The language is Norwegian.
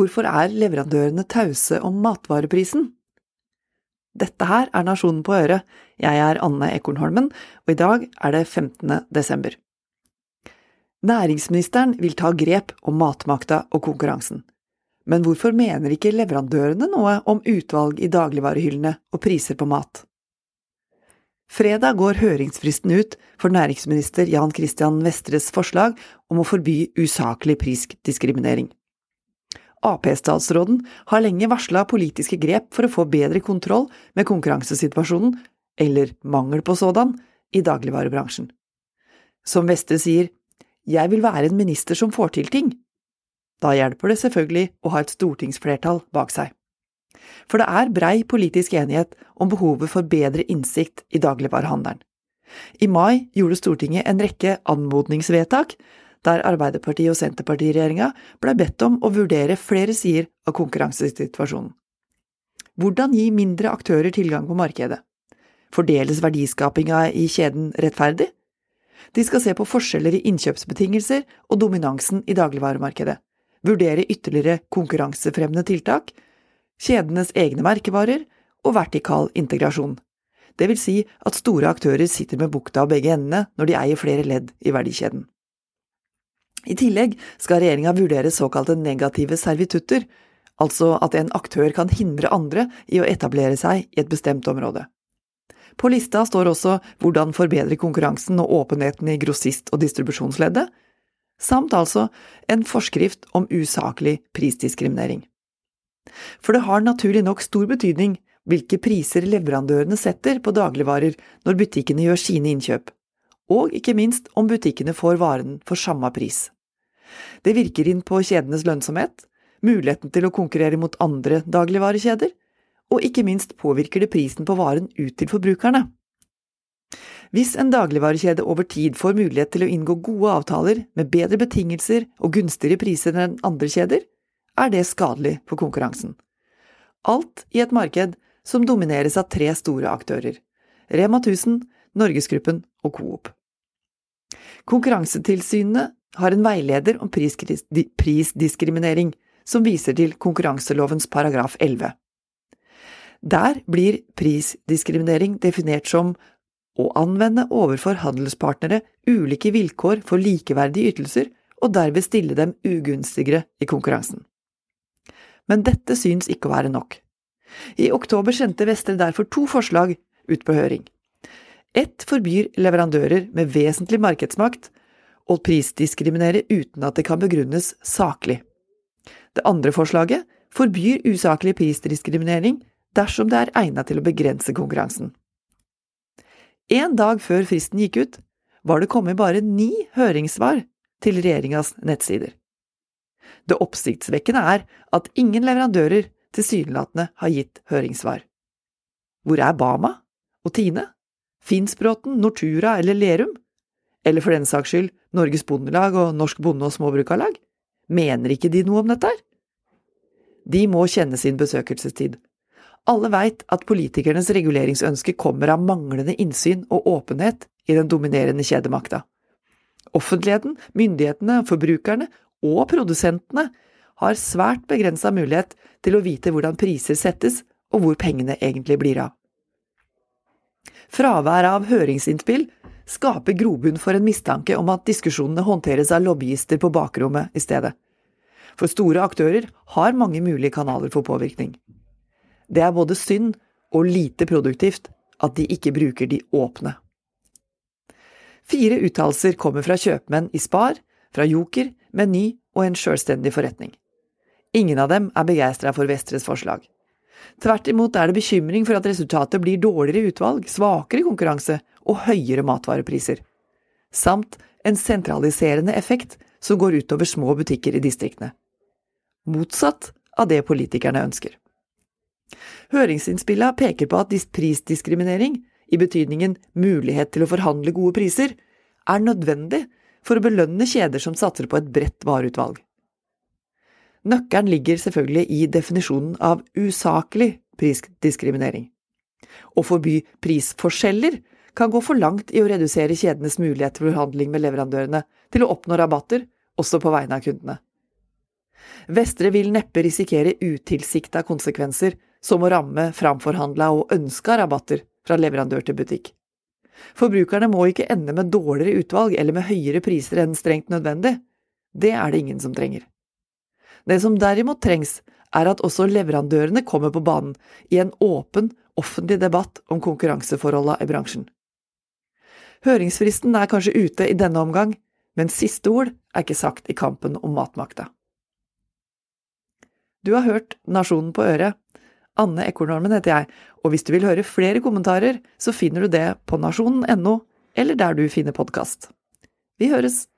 Hvorfor er leverandørene tause om matvareprisen? Dette her er Nasjonen på øret. Jeg er Anne Ekornholmen, og i dag er det 15. desember. Næringsministeren vil ta grep om matmakta og konkurransen. Men hvorfor mener ikke leverandørene noe om utvalg i dagligvarehyllene og priser på mat? Fredag går høringsfristen ut for næringsminister Jan Christian Vestres forslag om å forby usaklig prisdiskriminering. Ap-statsråden har lenge varsla politiske grep for å få bedre kontroll med konkurransesituasjonen, eller mangel på sådan, i dagligvarebransjen. Som Vestre sier, jeg vil være en minister som får til ting. Da hjelper det selvfølgelig å ha et stortingsflertall bak seg. For det er brei politisk enighet om behovet for bedre innsikt i dagligvarehandelen. I mai gjorde Stortinget en rekke anmodningsvedtak der Arbeiderpartiet og Senterpartiregjeringa blei bedt om å vurdere flere sider av konkurransesituasjonen. Hvordan gi mindre aktører tilgang på markedet? Fordeles verdiskapinga i kjeden rettferdig? De skal se på forskjeller i innkjøpsbetingelser og dominansen i dagligvaremarkedet, vurdere ytterligere konkurransefremmende tiltak, kjedenes egne merkevarer og vertikal integrasjon. Det vil si at store aktører sitter med bukta av begge endene når de eier flere ledd i verdikjeden. I tillegg skal regjeringa vurdere såkalte negative servitutter, altså at en aktør kan hindre andre i å etablere seg i et bestemt område. På lista står også hvordan forbedre konkurransen og åpenheten i grossist- og distribusjonsleddet, samt altså en forskrift om usaklig prisdiskriminering. For det har naturlig nok stor betydning hvilke priser leverandørene setter på dagligvarer når butikkene gjør sine innkjøp, og ikke minst om butikkene får varen for samme pris. Det virker inn på kjedenes lønnsomhet, muligheten til å konkurrere mot andre dagligvarekjeder, og ikke minst påvirker det prisen på varen ut til forbrukerne. Hvis en dagligvarekjede over tid får mulighet til å inngå gode avtaler med bedre betingelser og gunstigere priser enn andre kjeder, er det skadelig for konkurransen. Alt i et marked som domineres av tre store aktører – Rema 1000, Norgesgruppen og Coop. Konkurransetilsynene har en veileder om prisdiskriminering som viser til konkurranselovens paragraf 11. Der blir prisdiskriminering definert som å anvende overfor handelspartnere ulike vilkår for likeverdige ytelser og derved stille dem ugunstigere i konkurransen. Men dette syns ikke å være nok. I oktober sendte Vestre derfor to forslag ut på høring. Ett forbyr leverandører med vesentlig markedsmakt å prisdiskriminere uten at det kan begrunnes saklig. Det andre forslaget forbyr usaklig prisdiskriminering dersom det er egnet til å begrense konkurransen. En dag før fristen gikk ut, var det kommet bare ni høringssvar til regjeringas nettsider. Det oppsiktsvekkende er at ingen leverandører tilsynelatende har gitt høringssvar. Hvor er Bama og Tine? Finnsbråten, Nortura eller Lerum? Eller for den saks skyld Norges Bondelag og Norsk Bonde- og Småbrukarlag? Mener ikke de noe om dette? her? De må kjenne sin besøkelsestid. Alle veit at politikernes reguleringsønske kommer av manglende innsyn og åpenhet i den dominerende kjedemakta. Offentligheten, myndighetene, forbrukerne og produsentene har svært begrensa mulighet til å vite hvordan priser settes og hvor pengene egentlig blir av. Fravær av høringsinnspill skaper grobunn for en mistanke om at diskusjonene håndteres av lobbyister på bakrommet i stedet. For store aktører har mange mulige kanaler for påvirkning. Det er både synd og lite produktivt at de ikke bruker de åpne. Fire uttalelser kommer fra kjøpmenn i Spar, fra Joker, Meny og en sjølstendig forretning. Ingen av dem er begeistra for Vestres forslag. Tvert imot er det bekymring for at resultatet blir dårligere utvalg, svakere konkurranse og høyere matvarepriser. Samt en sentraliserende effekt som går utover små butikker i distriktene. Motsatt av det politikerne ønsker. Høringsinnspillene peker på at prisdiskriminering, i betydningen mulighet til å forhandle gode priser, er nødvendig for å belønne kjeder som satser på et bredt vareutvalg. Nøkkelen ligger selvfølgelig i definisjonen av usaklig prisdiskriminering. Å forby prisforskjeller kan gå for langt i å redusere kjedenes mulighet til forhandling med leverandørene til å oppnå rabatter, også på vegne av kundene. Vestre vil neppe risikere utilsikta konsekvenser, som å ramme framforhandla og ønska rabatter fra leverandør til butikk. Forbrukerne må ikke ende med dårligere utvalg eller med høyere priser enn strengt nødvendig. Det er det ingen som trenger. Det som derimot trengs, er at også leverandørene kommer på banen i en åpen, offentlig debatt om konkurranseforholdene i bransjen. Høringsfristen er kanskje ute i denne omgang, men siste ord er ikke sagt i kampen om matmakta. Du har hørt Nasjonen på øret. Anne Ekornormen heter jeg, og hvis du vil høre flere kommentarer, så finner du det på nasjonen.no, eller der du finner podkast. Vi høres!